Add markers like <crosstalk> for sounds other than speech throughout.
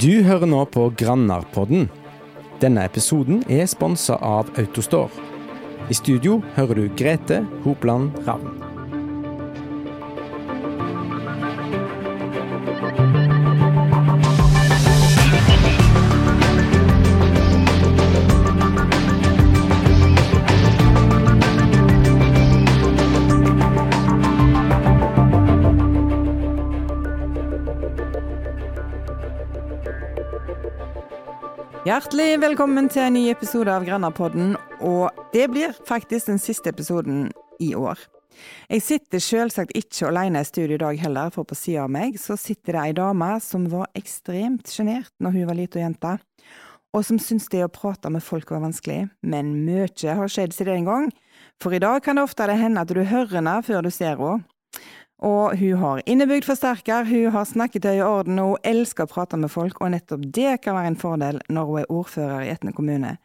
Du hører nå på Grannarpodden. Denne episoden er sponsa av Autostore. I studio hører du Grete Hopland Ravn. Hjertelig velkommen til en ny episode av Grannapodden, og det blir faktisk den siste episoden i år. Jeg sitter selvsagt ikke alene i studio i dag heller, for på sida av meg så sitter det ei dame som var ekstremt sjenert når hun var lita jente, og som syntes det å prate med folk var vanskelig, men mye har skjedd siden den gang, for i dag kan det ofte hende at du hører henne før du ser henne. Og hun har innebygd forsterker, hun har snakketøy i orden, og hun elsker å prate med folk, og nettopp det kan være en fordel når hun er ordfører i Etne kommune.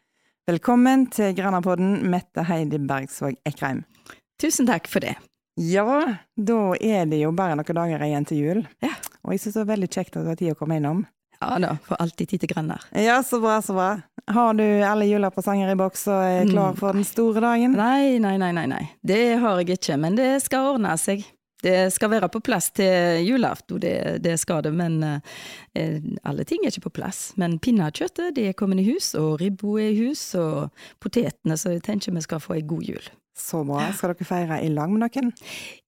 Velkommen til Grannapodden, Mette Heidi Bergsvåg Ekreim. Tusen takk for det. Ja, da er det jo bare noen dager igjen til jul. Ja. Og jeg syns det var veldig kjekt at du har tid å komme innom. Ja da, får alltid tid til grønner. Ja, så bra, så bra. Har du alle julepresanger i boks og er klar for den store dagen? Nei, nei, nei, nei, nei. Det har jeg ikke, men det skal ordne seg. Det skal være på plass til julaften, det, det skal det, men eh, alle ting er ikke på plass. Men pinnekjøttet det er kommet i hus, og ribba er i hus, og potetene, så jeg tenker vi skal få ei god jul. Så bra. Skal dere feire i lag med noen?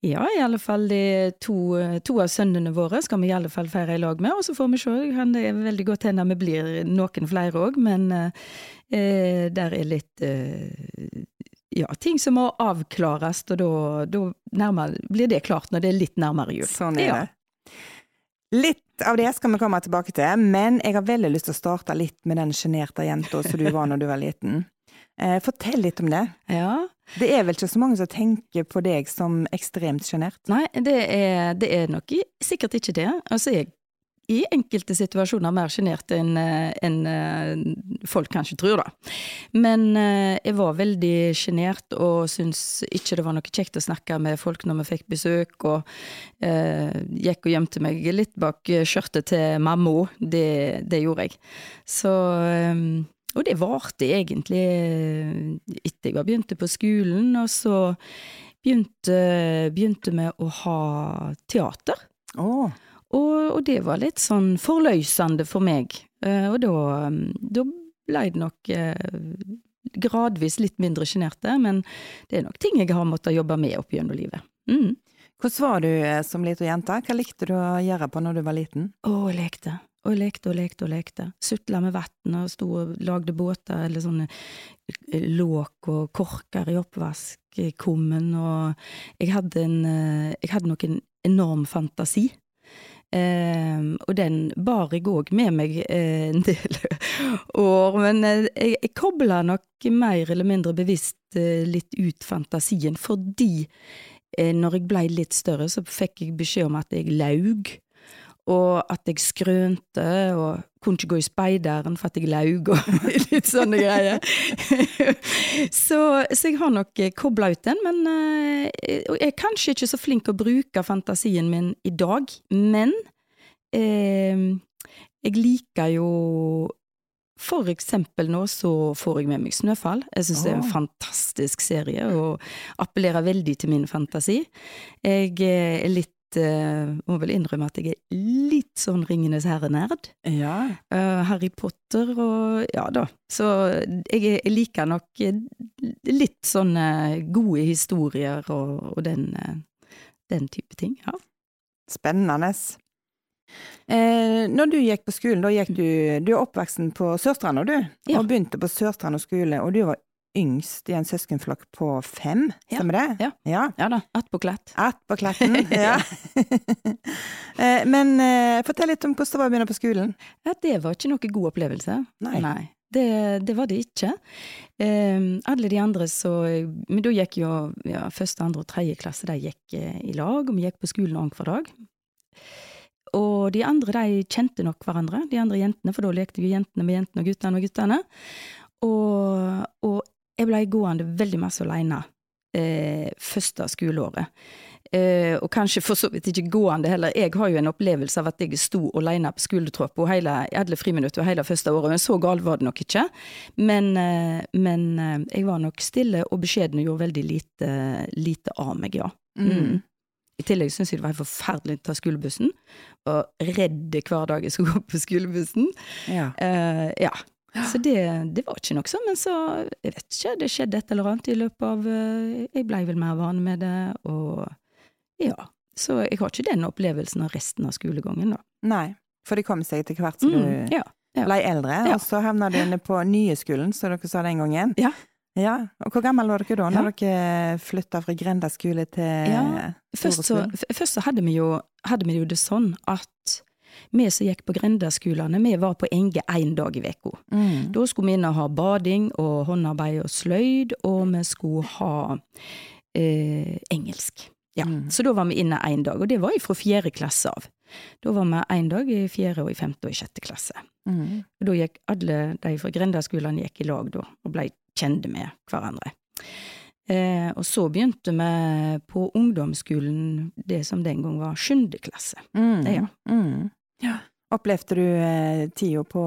Ja, i alle fall de to, to av sønnene våre skal vi i alle fall feire i lag med, og så får vi se. Kan det veldig godt hende vi blir noen flere òg, men eh, der er litt eh, ja, ting som må avklares, og da, da nærmere, blir det klart når det er litt nærmere jul. Sånn er Ja. det. Litt av det skal vi komme tilbake til, men jeg har veldig lyst til å starte litt med den sjenerte jenta som du <laughs> var når du var liten. Eh, fortell litt om det. Ja. Det er vel ikke så mange som tenker på deg som ekstremt sjenert? Nei, det er, det er nok sikkert ikke det. Altså, jeg i enkelte situasjoner mer sjenert enn en eh, folk kanskje tror, da. Men eh, jeg var veldig sjenert og syntes ikke det var noe kjekt å snakke med folk når vi fikk besøk, og eh, gikk og gjemte meg litt bak skjørtet til mamma. Det, det gjorde jeg. Så eh, Og det varte egentlig eh, etter jeg begynte på skolen, og så begynte, begynte vi å ha teater. Å, Og, og det var litt sånn forløsende for meg. Eh, og da, da ble det nok eh, gradvis litt mindre sjenerte, men det er nok ting jeg har måttet jobbe med opp gjennom livet. Mm. hvordan var du eh, som lita jente? Hva likte du å gjøre på når du var liten? Å, jeg lekte. Og jeg lekte og lekte og lekte. Sutla med vann og sto og lagde båter, eller sånne låk og korker i oppvaskkummen, og jeg hadde en Jeg hadde nok en enorm fantasi. Eh, og den bar jeg òg med meg eh, en del <laughs> år, men eh, jeg, jeg kobla nok mer eller mindre bevisst eh, litt ut fantasien, fordi når jeg blei litt større, så fikk jeg beskjed om at jeg laug og at jeg skrønte, og kunne ikke gå i speideren for at jeg laug, og <laughs> litt sånne greier. <laughs> så, så jeg har nok kobla ut den, men eh, jeg er kanskje ikke så flink å bruke fantasien min i dag, men eh, jeg liker jo for eksempel nå så får jeg med meg Snøfall. Jeg syns det er en fantastisk serie, og appellerer veldig til min fantasi. Jeg eh, er litt eh, Må vel innrømme at jeg er litt sånn Ringenes herre-nerd. Ja. Uh, Harry Potter og ja da. Så jeg, jeg liker nok eh, litt sånne gode historier og, og den, uh, den type ting. Ja. Spennende. Eh, når du gikk på skolen, da gikk du Du er oppvoksen på Sørstranda, du? Ja. Og begynte på Sørstranda skole, og du var yngst i en søskenflokk på fem, Ja, stemmer det? ja. ja. ja da, på klatten, <laughs> ja. <laughs> eh, men eh, fortell litt om hvordan det var å begynne på skolen. Det var ikke noe god opplevelse. Nei. Det, det var det ikke. Eh, alle de andre så Men da gikk jo ja, første, andre og tredje klasse, de gikk eh, i lag, og vi gikk på skolen annenhver dag. Og de andre de kjente nok hverandre, de andre jentene, for da lekte vi jentene med jentene og guttene med guttene. Og, og jeg blei gående veldig masse aleine eh, første skoleåret. Eh, og kanskje for så vidt ikke gående heller. Jeg har jo en opplevelse av at jeg sto alene på skoletrappa alle friminuttene hele første året, men så galt var det nok ikke. Men, eh, men eh, jeg var nok stille og beskjeden og gjorde veldig lite, lite av meg, ja. Mm. I tillegg syntes jeg det var helt forferdelig å ta skolebussen, og redd hver dag jeg skulle gå på skolebussen. Ja. Eh, ja. <gasps> Så det, det var ikke noe sånn, men så, jeg vet ikke, det skjedde et eller annet i løpet av eh, Jeg blei vel mer vane med det, og ja. Så jeg har ikke den opplevelsen av resten av skolegangen, da. Nei, for det kom seg etter hvert som Mm, du ja, ja. ble eldre, Ja. og så havna du inne på nye skolen, som dere sa den gangen. Ja. Ja, og Hvor gammel var dere da, når dere flytta fra Grenda skole til Ja, Først så, først så hadde, vi jo, hadde vi jo det sånn at vi som gikk på grendaskolene, vi var på Enge én dag i veka. Mm. Da skulle vi inn og ha bading og håndarbeid og sløyd, og vi skulle ha eh, engelsk. Ja, Mm. Så da var vi inne én dag, og det var fra fjerde klasse av. Da var vi én dag i fjerde og i femte og i sjette klasse. Mm. Og da gikk alle de fra grendaskolene gikk i lag da, og blei kjente med hverandre. Eh, og så begynte vi på ungdomsskolen, det som den gang var sjuende klasse. Mm. Ja. Mm. Opplevde du eh, tida på,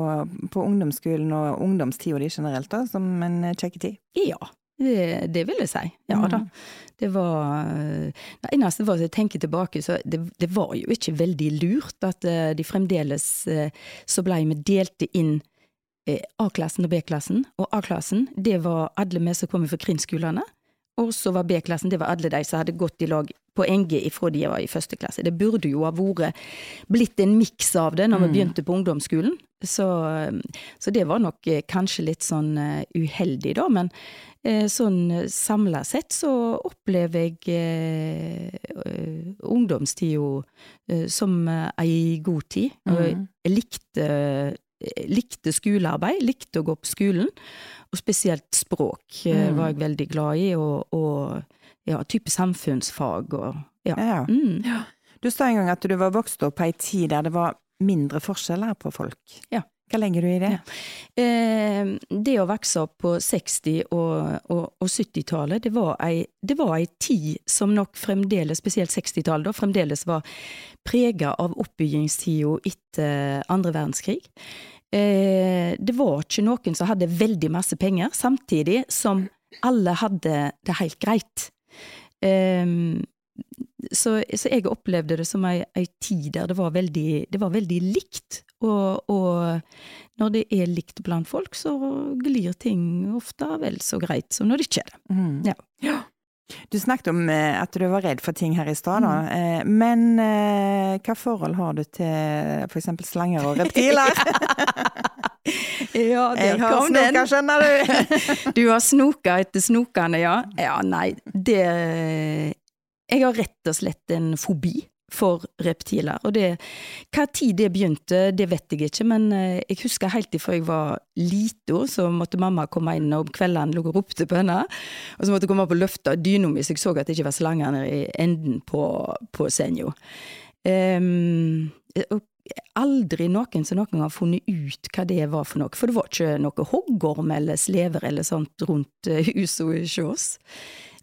på ungdomsskolen og ungdomstida di generelt da, som en eh, kjekk tid? Ja, det, det vil jeg si. Ja da. Mm. Det var Det eneste var jeg tenker tilbake, så det, det var jo ikke veldig lurt at eh, de fremdeles eh, så blei vi delte inn eh, A-klassen og B-klassen, og A-klassen det var alle vi som kom fra krinskolene, og så var B-klassen det var alle de som hadde gått i lag på NG ifra de var i første klasse. Det burde jo ha vært blitt en miks av det når vi Mm. begynte på ungdomsskolen, så, så det var nok eh, kanskje litt sånn eh, uheldig da, men Eh, Sånn samla sett så opplever jeg eh, ungdomstida som ei god tid. Mm. jeg likte, likte skolearbeid, likte å gå på skolen, og spesielt språk eh, Mm. var jeg veldig glad i, og, og ja, type samfunnsfag og ja. Ja. Mm. Du sa en gang at du var vokst opp på ei tid der det var mindre forskjeller på folk. Ja. Hva legger du i det? Eh, det å vokse opp på 60- og, og, og 70-tallet, det, var ei- tid som nok fremdeles, spesielt 60-tallet, fremdeles var prega av oppbyggingstida etter andre verdenskrig. Eh, det var ikke noen som hadde veldig masse penger, samtidig som alle hadde det helt greit. Eh, så, så jeg opplevde det som ei tid der det var veldig, det var veldig likt. Og, og når det er likt blant folk, så glir ting ofte vel så greit som når det ikke er det. Mm. Ja. Du snakket om eh, at du var redd for ting her i stad. Mm. Eh, Men eh, hva forhold har du til eksempel slanger og reptiler? <laughs> Ja, Jeg har snoka, skjønner du! <laughs> Du har snoka etter snokene, ja. Ja, nei, det Jeg har rett og slett en fobi for reptiler. Og det Hva tid det begynte, det vet jeg ikke, men eh, jeg husker helt ifra jeg var lita, så måtte mamma komme inn om kveldene lå og ropte på henne. Og så måtte jeg komme opp og løfte dyna mi så jeg så at det ikke var slanger i enden på, på senga. Um, aldri noen som noen gang har funnet ut hva det var for noe, for det var ikke noe hoggorm eller slever eller sånt rundt eh, huset hos oss.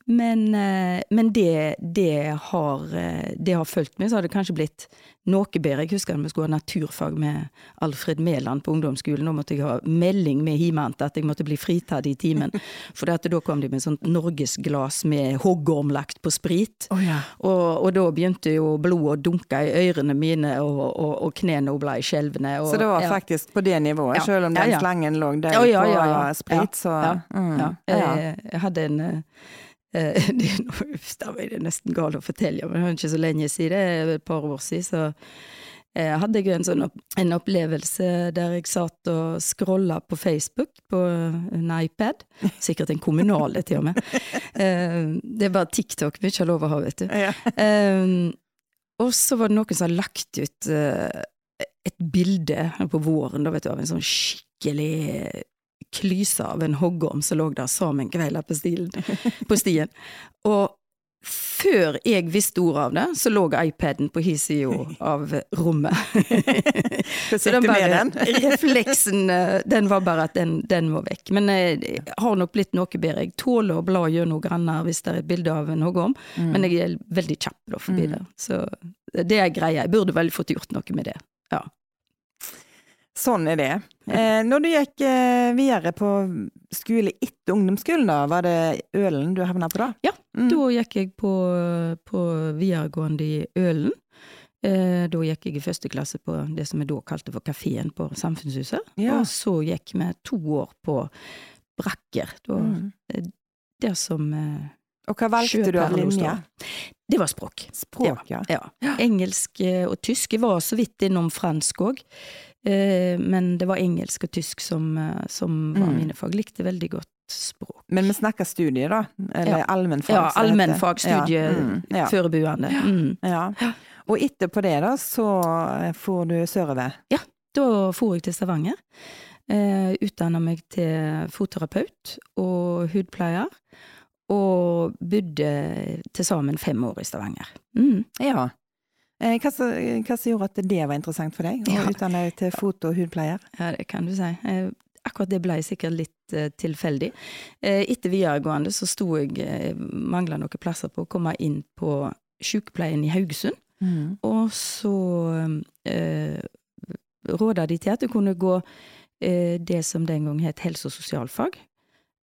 Men, eh, men det, det, har, eh, det har fulgt med, så har det kanskje blitt noe bedre. Jeg husker vi skulle ha naturfag med Alfred Mæland på ungdomsskolen. Da måtte jeg ha melding med himant at jeg måtte bli fritatt i timen. <laughs> For da kom de med sånt norgesglass med hoggorm lagt på sprit. Oh, ja. Og, og da begynte jo blodet å dunke i ørene mine, og, og, og knærne ble skjelvende. Så det var ja. faktisk på det nivået, Ja. selv om den slangen lå der ja, på sprit, så Ja, mm, Ja, ja. jeg, jeg hadde en eh, eh, <laughs> det, er noe, det nesten galt å fortelle, men det er ikke så lenge siden, det er et par år siden, så eh, hadde jeg en sånn en opplevelse der jeg satt og scrolla på Facebook på en iPad, sikkert en kommunale til og med. <laughs> Eh, det er bare TikTok vi ikke har lov å ha, vet du. Ja. Og så var det noen som hadde lagt ut eh, et bilde på våren da, vet du, av en sånn skikkelig klyse av en hoggorm som lå der sammen kveila på, på stien. Og før jeg visste ordet av det, så lå iPaden på hi sida av rommet. <laughs> Så den bare, <laughs> refleksen, eh, den var bare at den, den må vekk. Men eh, jeg har nok blitt noe bedre. Jeg tåler å bla gjennom granner hvis det er et bilde av en hoggorm, Mm. men jeg er veldig kjapp da forbi det. Så det er greia. Jeg burde vel fått gjort noe med det. Ja. Sånn er det. Eh, når du gikk eh, videre på skole etter ungdomsskolen, da, var det Ølen du havna på da? Ja, Mm. Da gikk jeg på, på videregående i Ølen. Eh, da gikk jeg i første klasse på det som jeg da kalte for Kafeen på Samfunnshuset. Ja. Og så gikk vi to år på Brakker. Da, Mm. Der som eh, Og hva valgte du av linje? Det var språk. Språk, ja. Ja. Engelsk eh, og tysk. Jeg var så vidt innom fransk òg. Eh, men det var engelsk og tysk som, eh, som var Mm. mine fag. Likte veldig godt språk. Men vi snakker studie, da? Eller Ja. allmennfag? Ja, som det heter. allmennfag, Ja, mm, ja. Forberedende. Mm. Ja. Og etterpå det, da, så får du sørover? Da for jeg til Stavanger. Eh, Utdanna meg til fotterapeut og hudpleier. Og bodde til sammen fem år i Stavanger. Mm. Ja. Eh, Hva som gjorde at det var interessant for deg, å Ja. utdanne deg til foto- og hudpleier? Ja, det kan du si. Eh, Akkurat det ble sikkert litt eh, tilfeldig. Etter videregående så sto jeg, eh, mangla noen plasser på å komme inn på sykepleien i Haugesund. Mm. Og så eh, råda de til at du kunne gå eh, det som den gang het helse- og sosialfag.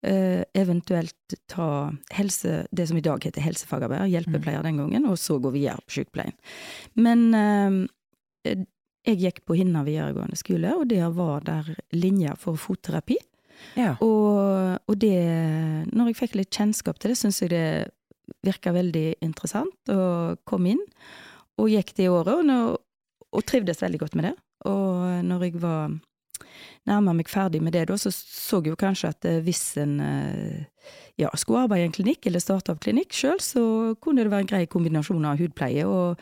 Eh, eventuelt ta helse, det som i dag heter helsefagarbeider, hjelpepleier den gangen, og så gå videre på sykepleien. Men eh, jeg gikk på Hinna videregående skole, og der var der linjer for fotterapi. Ja. Og, og det, når jeg fikk litt kjennskap til det, syns jeg det virka veldig interessant, og kom inn. Og gikk det året, og, og trivdes veldig godt med det. Og når jeg var nærma meg ferdig med det, da, så så jeg jo kanskje at eh, hvis en eh, ja, skulle arbeide i en klinikk, eller starte opp klinikk sjøl, så kunne det være en grei kombinasjon av hudpleie og,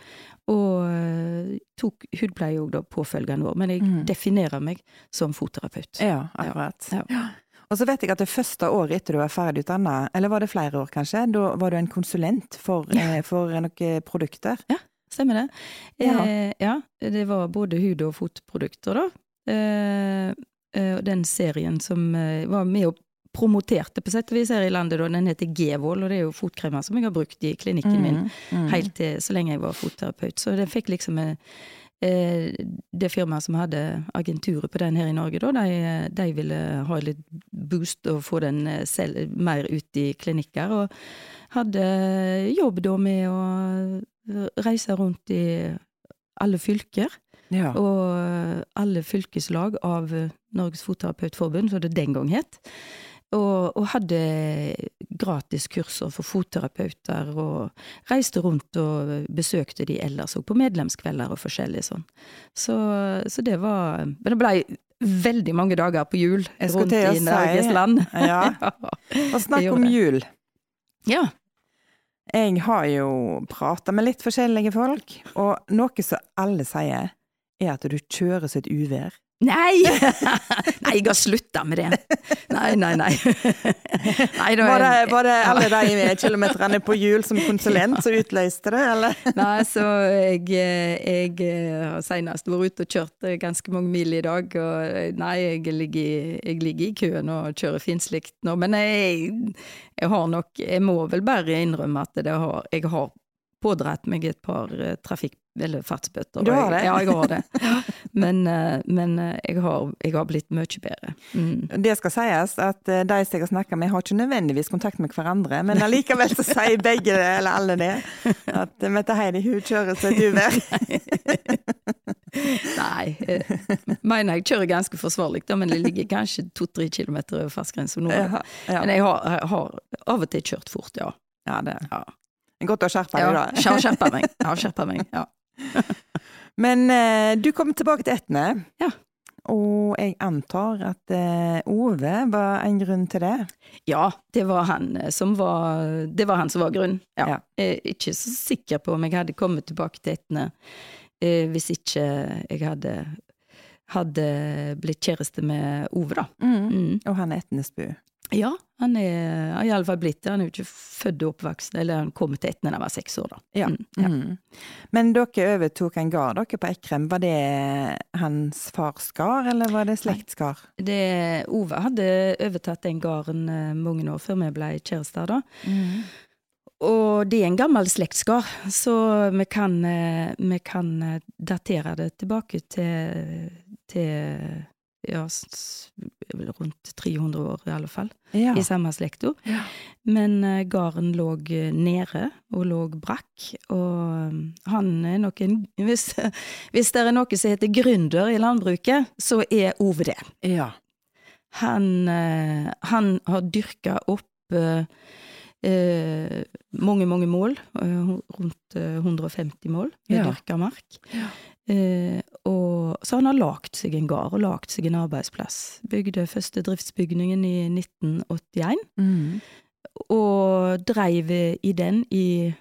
og eh, tok hudpleie òg da påfølgende år. Men jeg mm. definerer meg som fotterapeut. Ja, akkurat. Ja. Og så vet jeg at det første året etter du var ferdig utdanna, eller var det flere år kanskje, da var du en konsulent for, Ja. for noen produkter. Stemmer det? Ja. Eh, ja, det var både hud- og fotprodukter, da. Eh, eh, og den serien som eh, var med og promoterte på sett og vis her i landet, da, den heter G-Wall, og det er jo fotkremer som jeg har brukt i klinikken min Mm, mm. helt til så lenge jeg var fotterapeut. Så den fikk liksom Det firmaet som hadde agenturet på den her i Norge, da, de, de ville ha litt boost og få den selv, mer ut i klinikker. Og hadde jobb da med å reise rundt i alle fylker. Ja. Og alle fylkeslag av Norges Fotterapeutforbund, som det den gang het. Og, og hadde gratis kurser for fotterapeuter, og reiste rundt og besøkte de ellers, og på medlemskvelder og forskjellig sånn. Så, så det var Men det blei veldig mange dager på jul rundt i Norges si- land. Ja. <laughs> Og snakk om jul. ja. Jeg har jo prata med litt forskjellige folk, og noe som alle sier, er at du kjører som et uvær. Nei! <laughs> nei, jeg har slutta med det. Nei, nei, nei. nei da, Var det, var det alle de kilometerne på hjul som konsulent som <laughs> utløste det, eller? <laughs> Nei, så jeg, jeg har senest vært ute og kjørt ganske mange mil i dag, og nei, jeg ligger, jeg ligger i køen og kjører finslikt nå, men jeg, jeg har nok, jeg må vel bare innrømme at det har, jeg har pådratt meg et par eh, trafikk, eller fartsbøtter. Du har det? Jeg, ja, jeg har det. <laughs> Men, eh, men eh, jeg, har, jeg har blitt mye bedre. Mm. Det skal sies at eh, de jeg har snakka med, har ikke nødvendigvis kontakt med hverandre, men allikevel så sier begge det, eller alle det, at Mette Heidi hun kjører som du uvær. <laughs> Nei, Jeg mener jeg kjører ganske forsvarlig, da, men det ligger kanskje to-tre kilometer over fartsgrensa nå. Ja, ja. Men jeg har, har av og til kjørt fort, ja. ja, det Ja. godt å skjerpe deg, da. Ja, skjerpe meg. Jeg har skjerpa meg, ja. <laughs> Men eh, du kom tilbake til Etne. Ja. Og jeg antar at eh, Ove var en grunn til det? Ja, det var han eh, som var, det var, han som var grunnen. Ja. Jeg er ikke så sikker på om jeg hadde kommet tilbake til Etne eh, hvis ikke jeg hadde, hadde blitt kjæreste med Ove, da. Mm. Og han er Etnesbu. Ja, han er er iallfall blitt det. Han er jo ikke født og oppvokst, eller han kom til Etne da han var seks år, da. Ja. Mm, ja. Mm. Men dere overtok en gard dere på Ekrem. Var det hans fars gard, eller var det slektsgard? Ove hadde overtatt den gården eh, mange år før vi ble kjærester, da. Mm. Og det er en gammel slektsgard, så vi kan, eh, vi kan eh, datere det tilbake til, til ja, vel rundt 300 år i alle fall, Ja. i samme slekta. Ja. Men uh, gården lå eh, nede, og lå brakk, og eh, han er nok en hvis, hvis det er noe som heter gründer i landbruket, så er Ove det. ja. Han, uh, han har dyrka opp uh, eh, mange, mange mål, eh, rundt eh, 150 mål med Ja. dyrka mark. Ja. Og så han har lagd seg en gard og lagd seg en arbeidsplass. Bygde første driftsbygningen i 1981, Mm. og dreiv i den i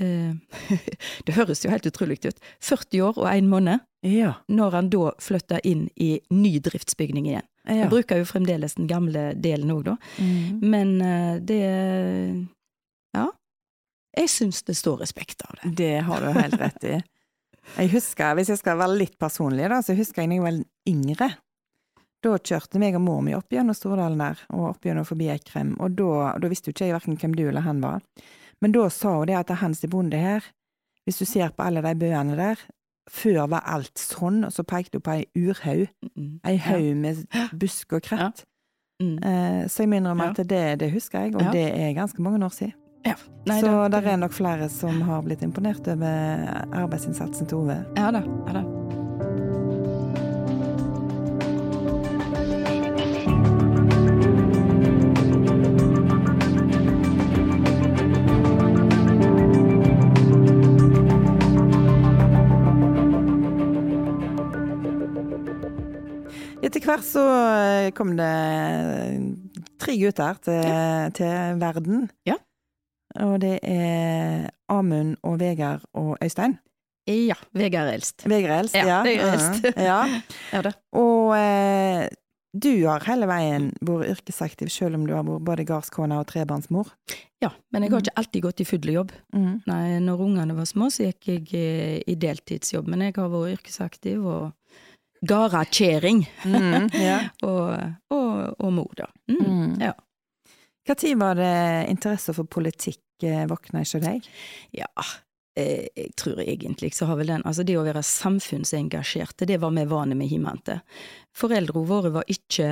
eh, <laughs> Det høres jo helt utrolig ut. 40 år og én måned, Ja. når han da flytta inn i ny driftsbygning igjen. ja. Jeg bruker jo fremdeles den gamle delen òg, da. Mm. Men eh, det Ja. Jeg syns det står respekt av det. Det har du helt rett i. <laughs> Jeg husker, Hvis jeg skal være litt personlig, da, så husker jeg da jeg var yngre. Da kjørte meg og mor mi opp gjennom Stordalen der, og opp gjennom forbi Eikrem. Og da, da visste jo ikke jeg hverken hvem du eller han var. Men da sa hun det at Hans er bonde her. Hvis du ser på alle de bøene der, før var alt sånn, og så pekte hun på ei urhaug. Ei haug med busk og kratt. Mm. Eh, så jeg minner innrømme Ja. at det, det husker jeg, og Ja. det er ganske mange år siden. Ja. Nei, så det- er nok flere som har blitt imponert over arbeidsinnsatsen til Ove. Ja da. Ja da. Etter hvert så eh, kom det tre gutter til, til verden. Ja. Og det er Amund og Vegard og Øystein. Ja. Vegard er eldst. Vegard er eldst, Ja, ja. Vegard er eldst. Mhm, ja. <laughs> Ja da. Og eh, du har hele veien vært yrkesaktiv, selv om du har vært både gardskone og trebarnsmor. Ja, men jeg har ikke alltid gått i full jobb. Mm. Nei, når ungene var små, så gikk jeg eh, i deltidsjobb, men jeg har vært yrkesaktiv og gardakjerring. Mm, ja. <laughs> og, og, og mor, da. Mm. Mm. Ja. Når var det interesse for politikk eh, våkna hos deg? Ja, eh, jeg tror egentlig så har vel den Altså, det å være samfunnsengasjerte, det var vi vane med hjemmefra. Foreldrene våre var ikke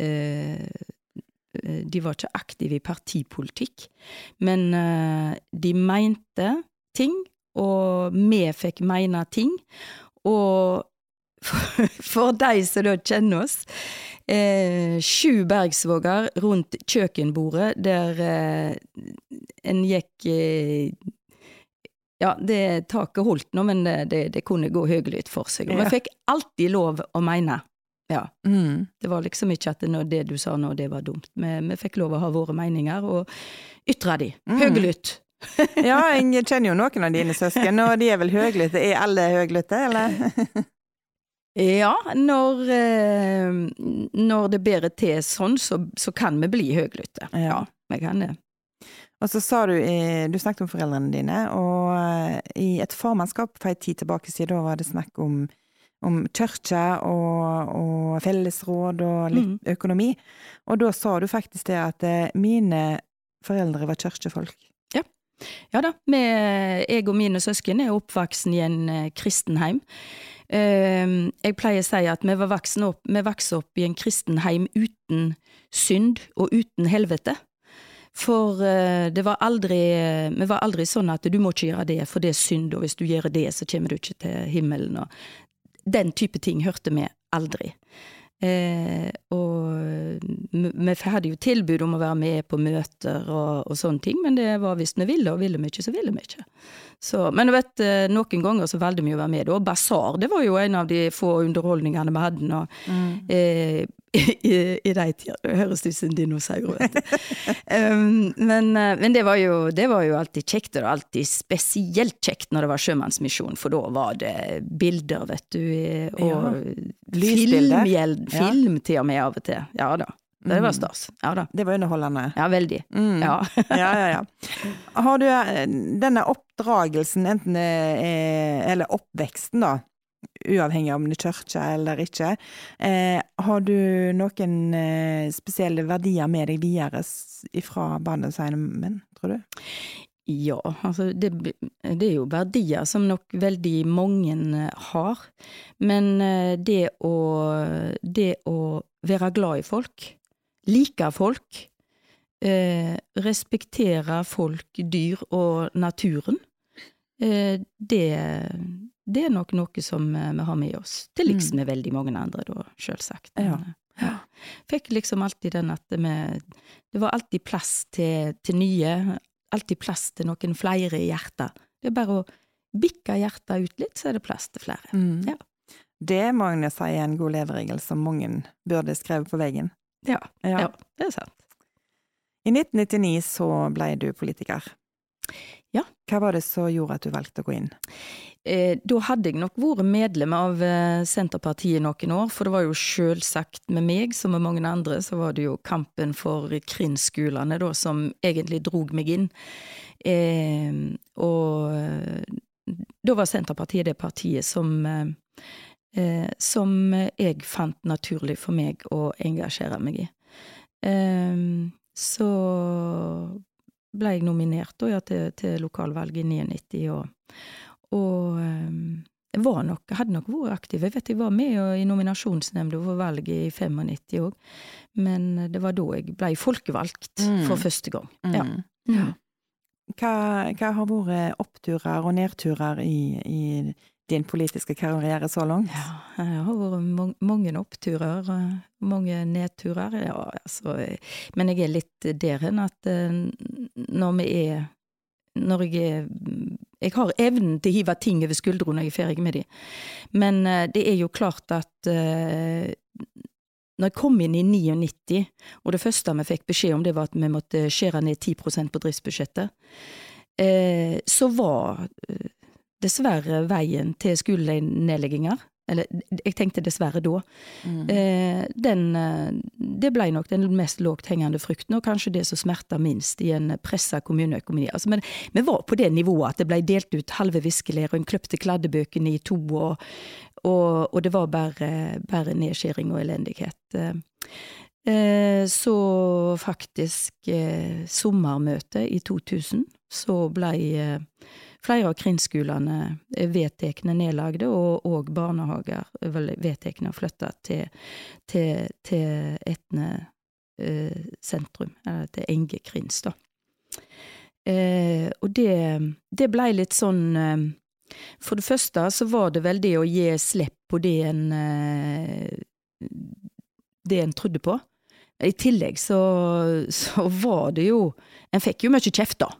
eh, De var ikke aktive i partipolitikk, men eh, de mente ting, og vi fikk mene ting. Og for, for de som da kjenner oss, eh, sju bergsvåger rundt kjøkkenbordet der eh, en gikk eh, ja, det taket holdt nå, men det, det, det kunne gå høylytt for seg. Og Ja. vi fikk alltid lov å mene. Ja. Mm. Det var liksom ikke at det, det du sa nå, det var dumt. Vi, vi fikk lov å ha våre meninger, og ytre de. Mm. Høylytt. Ja, jeg kjenner jo noen av dine søsken, og de er vel høglytte. Er alle høglytte, eller? <laughs> Ja, når, eh, når det bærer til sånn, så, så kan vi bli høylytte. Ja. Ja, vi kan det. Og så sa du, du snakket om foreldrene dine, og eh, i et formannskap for en tid tilbake siden, da var det snakk om, om kirke og, og fellesråd og litt mm. økonomi. Og da sa du faktisk det at eh, mine foreldre var kirkefolk. Ja da, vi, jeg og mine søsken er oppvoksen i en kristenheim. Eh, jeg pleier å si at vi vokser opp, opp i en kristenheim uten synd og uten helvete. For eh, det var aldri, vi var aldri sånn at du må ikke gjøre det, for det er synd, og hvis du gjør det, så kommer du ikke til himmelen. Og den type ting hørte vi aldri. Eh, og vi hadde jo tilbud om å være med på møter og, og sånne ting, men det var hvis vi ville, og ville vi ikke, så ville vi ikke. Så, men du vet, eh, noen ganger så valgte vi å være med, og basar, det var jo en av de få underholdningene vi hadde nå. Eh, i, i de tider. Det høres ut som en dinosaur, um, <laughs> men, eh, men det var, jo, det var jo alltid kjekt, og det var alltid spesielt kjekt når det var sjømannsmisjon, for da var det bilder, vet du, og Ja. film til og med av og til. Ja da. Det var Mm. stas. Ja da. Det var underholdende. Ja, veldig. Mm. Ja. <laughs> ja, ja, ja. Har du eh, denne oppdragelsen, enten er Eller oppveksten, da. Uavhengig av om det er kirke eller ikke. Eh, har du noen eh, spesielle verdier med deg videre fra barndomsheimen, tror du? Ja, altså det, det er jo verdier som nok veldig mange eh, har. Men eh, det å, det å være glad i folk, like folk, eh, respektere folk, dyr og naturen, eh, det, det er nok noe som eh, vi har med oss. Til liks med veldig mange andre, da, sjølsagt. Ja. Eh, ja. Fikk liksom alltid den at vi Det var alltid plass til, til nye, alltid plass til noen flere i hjertet. Det er bare å bikke hjertet ut litt, så er det plass til flere. Ja. Det må jeg si er en god leveregel som mange burde skrevet på veggen. Ja, Ja. ja det er sant. I 1999 så ble du politiker. Ja. Hva var det som gjorde at du valgte å gå inn? Eh, da hadde jeg nok vært medlem av eh, Senterpartiet noen år, for det var jo sjølsagt med meg, som med mange andre, så var det jo kampen for krinnskolene da som egentlig drog meg inn. Eh, og eh, da var Senterpartiet det partiet som eh, eh, som jeg fant naturlig for meg å engasjere meg i. Så ble jeg nominert da, ja, til, til lokalvalget i 99, og, og eh, jeg var nok, hadde nok vært aktiv. Jeg vet jeg var med i nominasjonsnemnda for valget i 95 òg, men det var da jeg ble folkevalgt Mm. for første gang. Ja. Mm. Hva, hva har vært oppturer og nedturer i, i din politiske karriere så langt? Ja, jeg har vært mange oppturer, eh, mange nedturer. Ja, altså, men jeg er litt der hen at eh, når vi er Når jeg er Jeg har evnen til å hive ting over skuldrene når jeg er ferdig med de. Men eh, det er jo klart at når jeg kom inn i 99, og det første vi fikk beskjed om, det var at vi måtte skjære ned 10% på driftsbudsjettet, så var dessverre veien til skolenedlegginger, eller jeg tenkte dessverre da, Mm. eh, den, eh, det ble nok den mest lågt hengende frukten, og kanskje det som smerta minst i en pressa kommuneøkonomi. Altså, men vi var på det nivået at det ble delt ut halve viskelær, og en kløpte kladdebøkene i to, og, og, og det var bare, bare nedskjæring og elendighet. Eh, Eh, så faktisk eh, sommermøtet i 2000, så ble eh, flere av krinnskolene er vedtekne nedlagde, og, og barnehager er vedtekne og flytta til, til, til Etne eh, sentrum, eller til Enge krins, da. Eh, og det, det blei litt sånn eh, For det første så var det vel det å gi slipp på det en eh, det en trodde på. I tillegg så, så var det jo En fikk jo mye kjeft, da.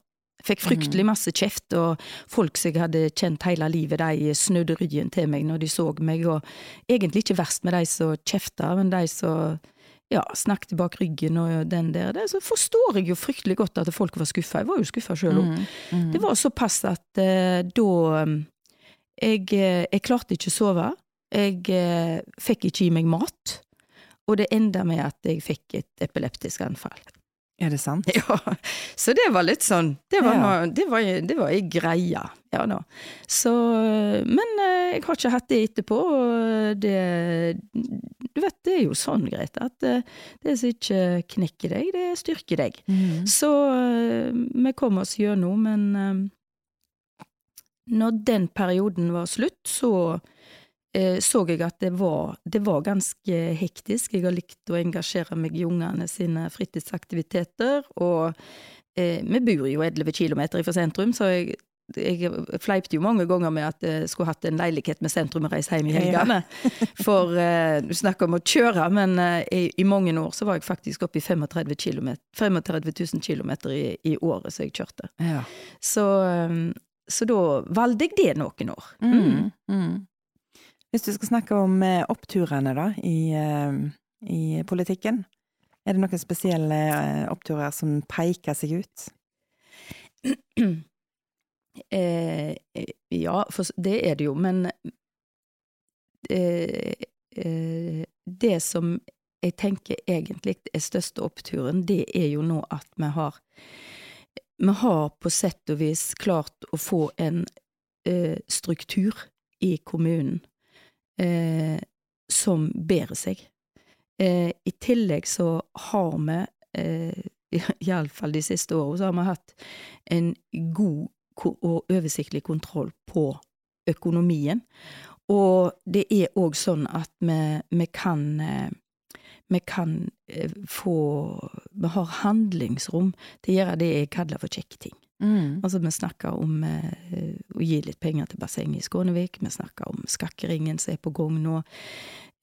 Fikk fryktelig masse kjeft, og folk som jeg hadde kjent hele livet, de snudde ryggen til meg når de så meg, og egentlig ikke verst med de som kjefta, men de som ja, snakket bak ryggen og den der, det, så forstår jeg jo fryktelig godt at folk var skuffa. Jeg var jo skuffa sjøl òg. Mm. Det var såpass at eh, da eh, jeg, eh, jeg klarte ikke å sove. Jeg eh, fikk ikke i meg mat. Og det enda med at jeg fikk et epileptisk anfall. Er det sant? <laughs> Ja, så det var litt sånn Det var, Ja. noe, det var, det var ei greie, ja da. Så Men eh, jeg har ikke hatt det etterpå, og det Du vet, det er jo sånn, Grete, at eh, det som ikke knekker deg, det styrker deg. Mm. Så eh, vi kom oss gjennom, men når den perioden var slutt, så så jeg at det var, det var ganske hektisk. Jeg har likt å engasjere meg i ungene sine fritidsaktiviteter, og eh, vi bor jo 11 kilometer fra sentrum, så jeg jeg fleipte jo mange ganger med at jeg skulle hatt en leilighet med sentrum og reist hjem i helgene. <laughs> For eh, du snakker om å kjøre, men eh, i, mange år så var jeg faktisk oppe i 35, kilometer, 35 000 km i, i året som jeg kjørte. Ja. Så, eh, så da valgte jeg det noen år. Mm. Mm. Hvis du skal snakke om eh, oppturene da, i, eh, i politikken, er det noen spesielle eh, oppturer som peker seg ut? <clears throat> Eh, ja, for det er det jo, men eh, eh, det som jeg tenker egentlig er største oppturen, det er jo nå at vi har Vi har på sett og vis klart å få en struktur i kommunen eh, som bærer seg. Eh, I tillegg så har vi, eh, <laughs> iallfall de siste årene, så har vi hatt en god og oversiktlig kontroll på økonomien. Og det er òg sånn at vi, vi kan eh, vi kan eh, få Vi har handlingsrom til å gjøre det jeg kaller for kjekke ting. Mm. Altså, vi snakker om eh, å gi litt penger til bassenget i Skånevik, vi snakker om Skakkeringen som er på gang nå,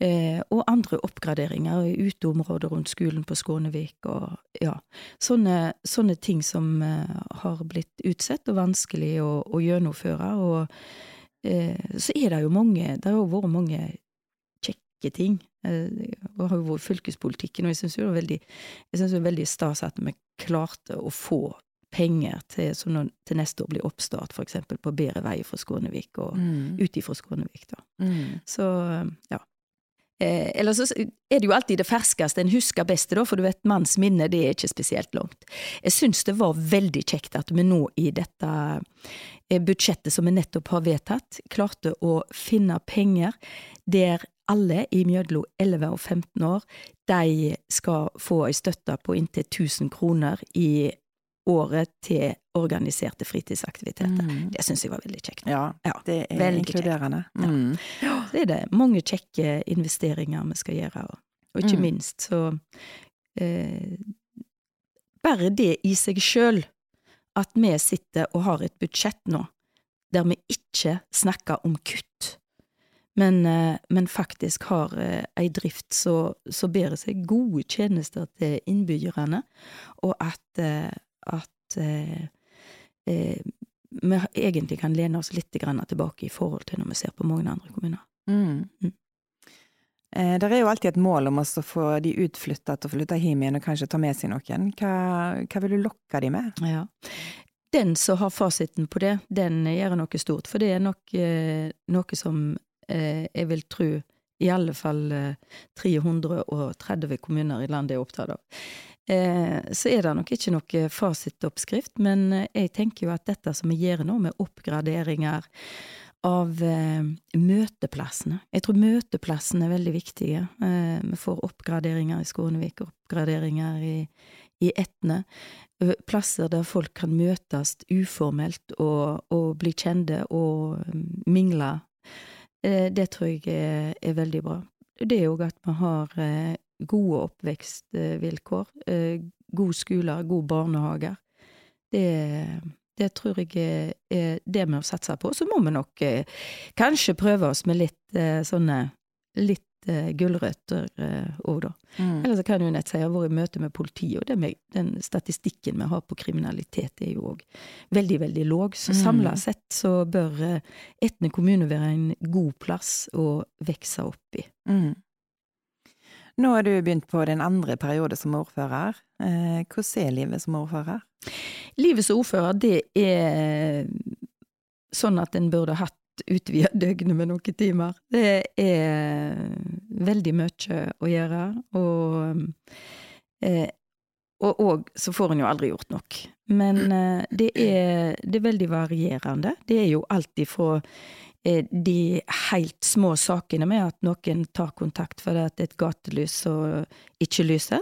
eh, og andre oppgraderinger i uteområder rundt skolen på Skånevik, og ja, sånne, sånne ting som eh, har blitt utsett og vanskelig å, å gjennomføre, og eh, så er det jo mange, det har jo vært mange kjekke ting. Eh, og har jo vært fylkespolitikken, og jeg syns jo det er veldig, jeg synes det er veldig stas at vi klarte å få penger til, som til neste år blir oppstart, eksempel på bedre veier fra Skånevik, og Mm. ut ifra Skånevik, da. Mm. Så, ja. Eh, eller så er det jo alltid det ferskeste en husker best, da, for du vet, manns minne det er ikke spesielt langt. Jeg syns det var veldig kjekt at vi nå i dette eh, budsjettet som vi nettopp har vedtatt, klarte å finne penger der alle i mellom 11 og 15 år, de skal få ei støtte på inntil 1000 kroner i året til organiserte fritidsaktiviteter. Mm. Det syns jeg var veldig kjekt. Ja, Ja, det er inkluderende. Ja. Mm. Så er det mange kjekke investeringer vi skal gjøre, og, og ikke Mm. minst så eh, Bare det i seg sjøl, at vi sitter og har et budsjett nå der vi ikke snakker om kutt, men, eh, men faktisk har eh, ei drift som bærer seg gode tjenester til innbyggerne, og at, eh, at eh, eh, vi egentlig kan lene oss litt tilbake i forhold til når vi ser på mange andre kommuner. Mm. Mm. Eh, Det er jo alltid et mål om å få de utflytta til å flytte hjem igjen og kanskje ta med seg noen. Hva, hva vil du lokke de med? Ja. Den som har fasiten på det, den gjør noe stort, for det er nok eh, noe som eh, jeg vil tro i alle fall eh, 330 kommuner i landet er opptatt av. Eh, så er det nok ikke noe fasitoppskrift, men eh, jeg tenker jo at dette som vi gjør nå, med oppgraderinger av eh, møteplassene Jeg tror møteplassene er veldig viktige. Vi får oppgraderinger i Skånevik, oppgraderinger i, i Etne. Plasser der folk kan møtes uformelt og, og bli kjente og mm, mingle. Det tror jeg er, er veldig bra. Det er òg at vi har gode oppvekstvilkår, eh, gode skoler, gode barnehager. Det, det tror jeg er, det vi må satse på. Så må vi nok eh, kanskje prøve oss med litt eh, sånne litt gulrøtter òg, da. Mm. Eller så kan jo nett si jeg har vært i møte med politiet, og med, den statistikken vi har på kriminalitet er jo òg veldig, veldig låg. Så Mm. samla sett så bør Etne kommune være en god plass å vokse opp i. Mm. Nå har du begynt på din andre periode som ordfører. Eh, hvordan er livet som ordfører? Livet som ordfører, det er sånn at en burde hatt utvida <laughs> døgnet med noen timer. Det er veldig mye å gjøre, og eh, og, og så får en jo aldri gjort nok. Men eh, det, er, det er veldig varierende. Det er jo alt ifra de helt små sakene med at noen tar kontakt fordi det er et gatelys som ikke lyser,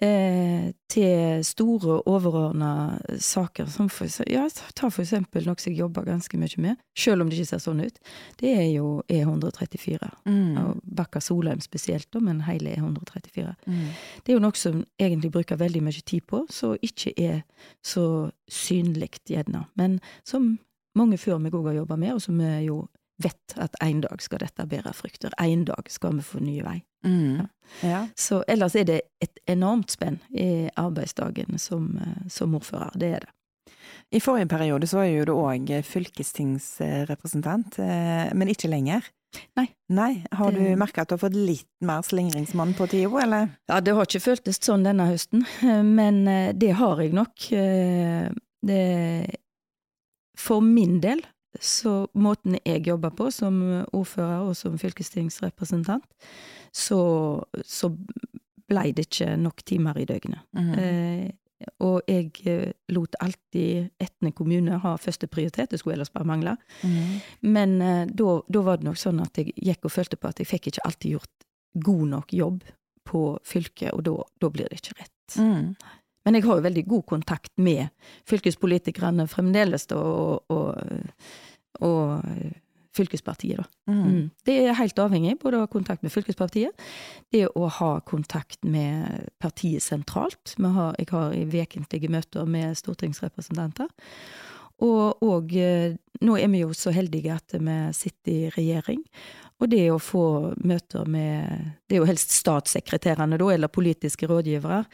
eh, til store overordna saker som for, ja, ta for eksempel noe som jeg jobber ganske mye med, selv om det ikke ser sånn ut. Det er jo E134. Mm. Og Bakka Solheim spesielt, men hele E134. Mm. Det er jo noe som egentlig bruker veldig mye tid på, så ikke er så synlig gjerne, men som mange før meg òg har jobba med, og som jo vet at en dag skal dette bære frukter. En dag skal vi få nye vei. Mm. Ja. Så ellers er det et enormt spenn i arbeidsdagen som, eh, som ordfører. Det er det. I forrige periode så var jo du òg fylkestingsrepresentant, eh, men ikke lenger. Nei. Nei. Har du merka at du har fått litt mer slingringsmann på tida, eller? Ja, det har ikke føltes sånn denne høsten, <laughs> men eh, det har jeg nok. Eh, Det, for min del, så måten jeg jobber på som ordfører og som fylkestingsrepresentant, så, så blei det ikke nok timer i døgnet. Mhm. Eh, og jeg eh, lot alltid Etne kommune ha første prioritet, det skulle ellers bare mangle. Mhm. Men eh, da var det nok sånn at jeg gikk og følte på at jeg fikk ikke alltid gjort god nok jobb på fylket, og da, blir det ikke rett. Mhm. Men jeg har jo veldig god kontakt med fylkespolitikerne fremdeles, da, og, og, og eh, fylkespartiet, da. Mhm. Mm. Det er helt avhengig, både å ha kontakt med fylkespartiet, det å ha kontakt med partiet sentralt. Har, jeg har i vekentlige møter med stortingsrepresentanter. Og, og eh, nå er vi jo så heldige at vi sitter i regjering. Og det å få møter med Det er jo helst statssekretærene, da, eller politiske rådgivere.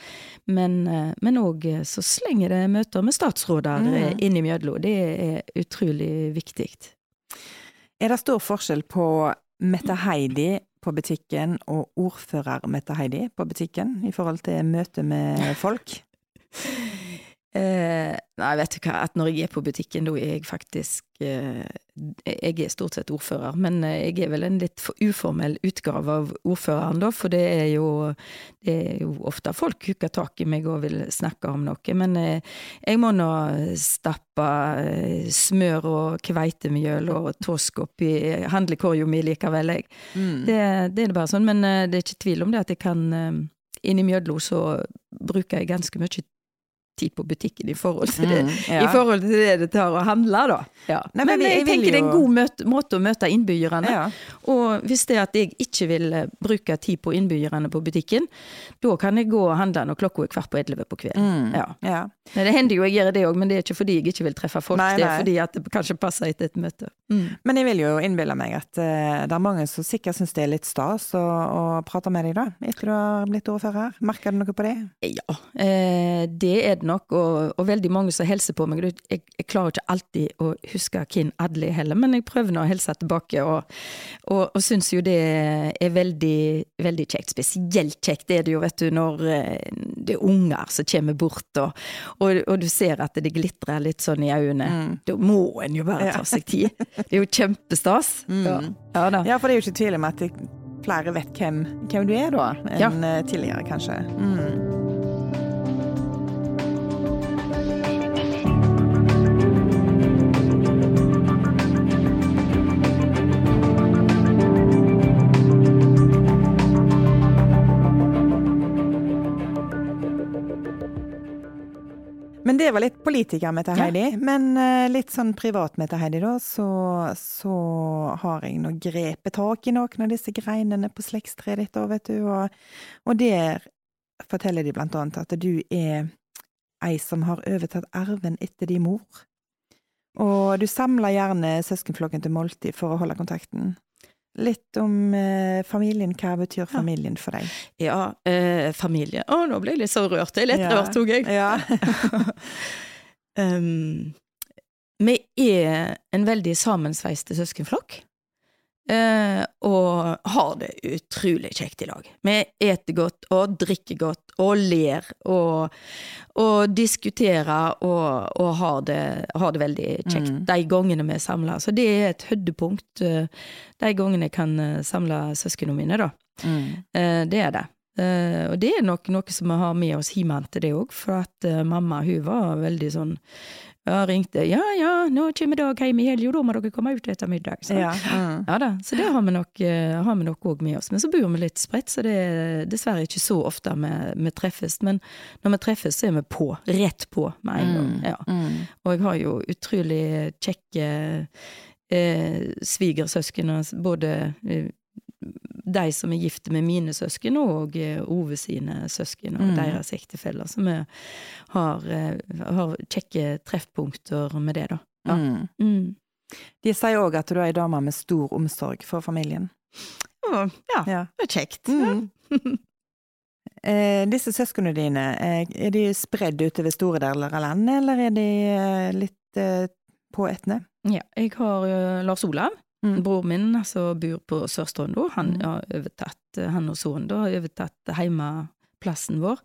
Men eh, òg så slenger det møter med statsråder Mm. mm. innimellom. Det er utrolig viktig. Er det stor forskjell på Mette Heidi på butikken og ordfører Mette Heidi på butikken i forhold til møte med folk? <laughs> Eh, nei, vet du hva, at når jeg er på butikken, da er jeg faktisk eh, Jeg er stort sett ordfører, men eh, jeg er vel en litt for uformell utgave av ordføreren, da, for det er jo, det er jo ofte folk hooker tak i meg og vil snakke om noe. Men eh, jeg må nå stappe eh, smør og kveitemjøl og tosk oppi handlekorga mi likevel, jeg. Mm. Det, det er det bare sånn, men eh, det er ikke tvil om det at jeg kan eh, Innimellom så bruker jeg ganske mye tid på butikken i forhold til det, Mm, ja. i forhold til det det tar å handle, da. Ja. Nei, men men jeg jeg tenker tenker det er en god møte, måte å møte innbyggerne. Ja. Og hvis det er at jeg ikke vil eh, bruke tid på innbyggerne på butikken, da kan jeg gå og handle når klokka er kvart på elleve på kvelden. Mm. Ja. ja. Men det hender jo jeg gjør det òg, men det er ikke fordi jeg ikke vil treffe folk, Nei, det er fordi at det kanskje passer etter et møte. Mm. Men jeg vil jo innbille meg at uh, det er mange som sikkert syns det er litt stas å, å prate med deg, da, etter du har blitt ordfører. Merker du noe på det? Ja, uh, det er det nok, og, og veldig mange som hilser på meg. Jeg, jeg klarer ikke alltid å huske hvem alle er heller, men jeg prøver nå å hilse tilbake, og, og, og syns jo det er veldig, veldig kjekt. Spesielt kjekt er det jo, vet du, når eh, det er unger som kommer bort, og, og, du ser at det glitrer litt sånn i øynene. Mm. Da må en jo bare ta seg tid. Det er jo kjempestas. Ja. ja da. Ja, for det er jo ikke tvil om at det, flere vet hvem, hvem du er da, enn ja. tidligere, kanskje. Mm. Men det var litt politiker med til Ja. Heidi. Men uh, litt sånn privat med til Heidi, da, så, så har jeg nå grepet tak i noen av disse greinene på slektstreet ditt, da, vet du. Og, og der forteller de blant annet at du er ei som har overtatt arven etter din mor. Og du samler gjerne søskenflokken til Molti for å holde kontakten. Litt om eh, familien. Hva betyr familien for deg? Ja, eh, familie. Å, nå ble jeg litt så rørt. Jeg er litt Ja. rørt, tok jeg. Ja. <laughs> um, vi er en veldig sammensveiste søskenflokk. Eh, og har det utrolig kjekt i lag. Vi eter godt og drikker godt og ler og, og diskuterer og, og har, det, har det veldig kjekt Mm. de gangene vi er samla. Så det er et høydepunkt eh, de gangene jeg kan eh, samle søsknene mine, da. Mm. Eh, det er det. Eh, og det er nok noe som vi har med oss hjemmefra det òg, for at eh, mamma hun var veldig sånn ja, ringte 'ja ja, nå kommer Dag hjem i helga, da må dere komme ut etter middag'. Så. Ja. Mm. Ja da, så det har vi nok eh, har vi nok òg med oss. Men så bor vi litt spredt, så det er dessverre ikke så ofte vi, vi treffes. Men når vi treffes, så er vi på. Rett på med en gang. Ja. Mm. Og jeg har jo utrolig kjekke eh, svigersøsken, både eh, de som er gifte med mine søsken, og eh, Ove sine søsken og Mm. deres ektefeller. Så vi har, eh, har kjekke treffpunkter med det, da. Ja. Mm. Mm. De sier òg at du er ei dame med stor omsorg for familien. Ja, Ja. det er kjekt. Mm. <laughs> Eh, disse søsknene dine, eh, er de spredd utover store deler av landet, eller er de litt eh, på Etne? Ja, jeg har Lars Olav. Mm. Bror min altså, bor på Sør-Stranda. Han Mm. har overtatt, eh, han og sønnen da, har overtatt heimeplassen vår.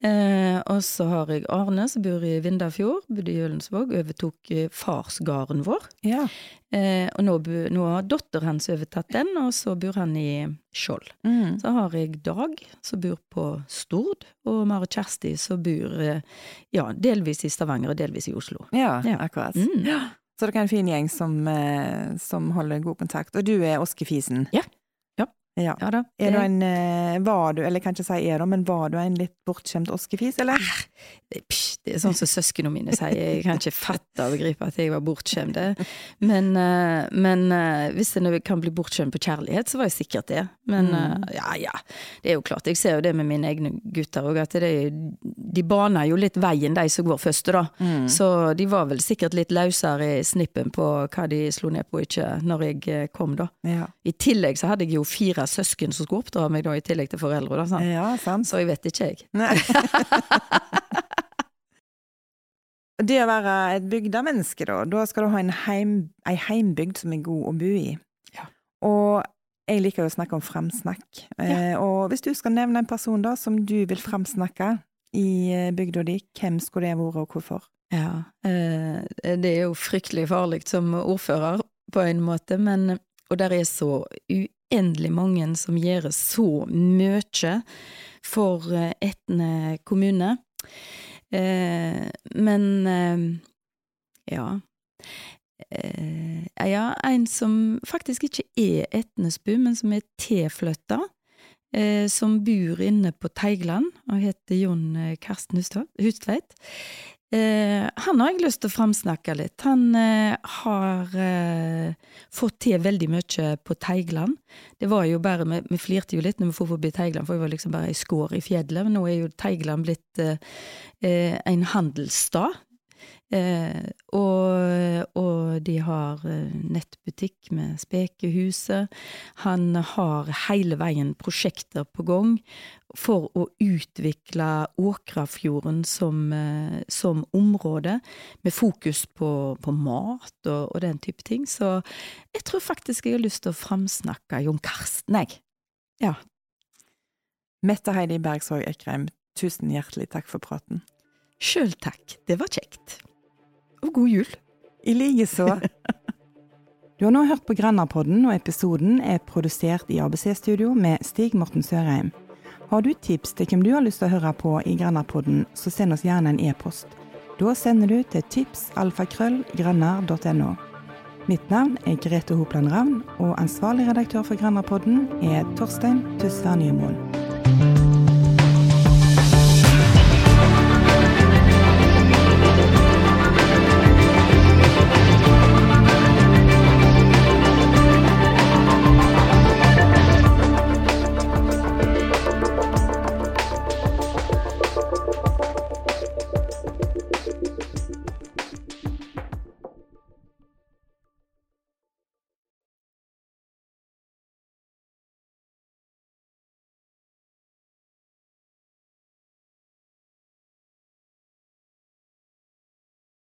Eh, og så har jeg Arne som bor i Vindafjord, bodde i Ølensvåg, overtok eh, farsgården vår. Ja. Eh, og nå, nå har datteren hans overtatt den, og så bor han i Skjold. Mm. Så har jeg Dag, som bor på Stord, og Mare Kjersti, som bor eh, ja, delvis i Stavanger og delvis i Oslo. Ja, Ja. akkurat. Mm. Ja. Så dere er en fin gjeng som, eh, som holder god kontakt. Og du er Oskefisen? Ja. Ja. Ja. Ja da. Er du en, eh, var du, eller kan ikke si er du, men var du en litt bortskjemt oskefis, eller? det, psh, det er sånn som søsknene mine sier, jeg kan ikke fatte og begripe at jeg var bortskjemt. Men, eh, men eh, hvis en kan bli bortskjemt på kjærlighet, så var jeg sikkert det. Men Mm. ja, ja, det er jo klart. Jeg ser jo det med mine egne gutter òg, at det, de baner jo litt veien, de som går først, da. Mm. Så de var vel sikkert litt løsere i snippen på hva de slo ned på og ikke, når jeg kom, da. Ja. I tillegg så hadde jeg jo fire søsken som skulle oppdra meg, da, i tillegg til foreldre, da. Sant? ja, sant. Så jeg vet ikke, jeg. Nei. <laughs> Det å være et bygdemenneske, da, da skal du ha en heim, ei heimbygd som er god å bo i. Ja. Og jeg liker jo å snakke om framsnakk. Eh, og hvis du skal nevne en person da som du vil framsnakke i eh, bygda di, hvem skulle det vært, og hvorfor? Ja, eh, det er jo fryktelig farlig som ordfører på en måte, men og der er så uendelig mange som gjør så mye for eh, Etne kommune. Eh, men eh, ja. Ja, en som faktisk ikke er Etnesbu, men som er tilflytta. Som bor inne på Teigland, og heter Jon Karsten Hustveit. Eh, han har jeg lyst til å framsnakke litt. Han eh, har eh, fått til veldig mye på Teigland. Det var jo bare, Vi, vi flirte jo litt når vi for forbi Teigland, for vi var liksom bare ei skår i fjellet. Men nå er jo Teigland blitt eh, eh, en handelsstad. Eh, og, og de har eh, nettbutikk med Spekehuset. Han har hele veien prosjekter på gang for å utvikle Åkrafjorden som, eh, som område, med fokus på, på mat og, og den type ting. Så jeg tror faktisk jeg har lyst til å framsnakke Jon Karsten, jeg. Ja. Mette Heidi Bergsvåg Ekrem, tusen hjertelig takk for praten. Sjøl takk, det var kjekt. Og god jul. I likeså. Du har nå hørt på Grenderpodden, og episoden er produsert i ABC-studio med Stig Morten Sørheim. Har du tips til hvem du har lyst til å høre på i Grenderpodden, så send oss gjerne en e-post. Da sender du til tipsalfakrøllgrannar.no. Mitt navn er Grete Hopland Ravn, og ansvarlig redaktør for Grenderpodden er Torstein Tysvær Nymoen.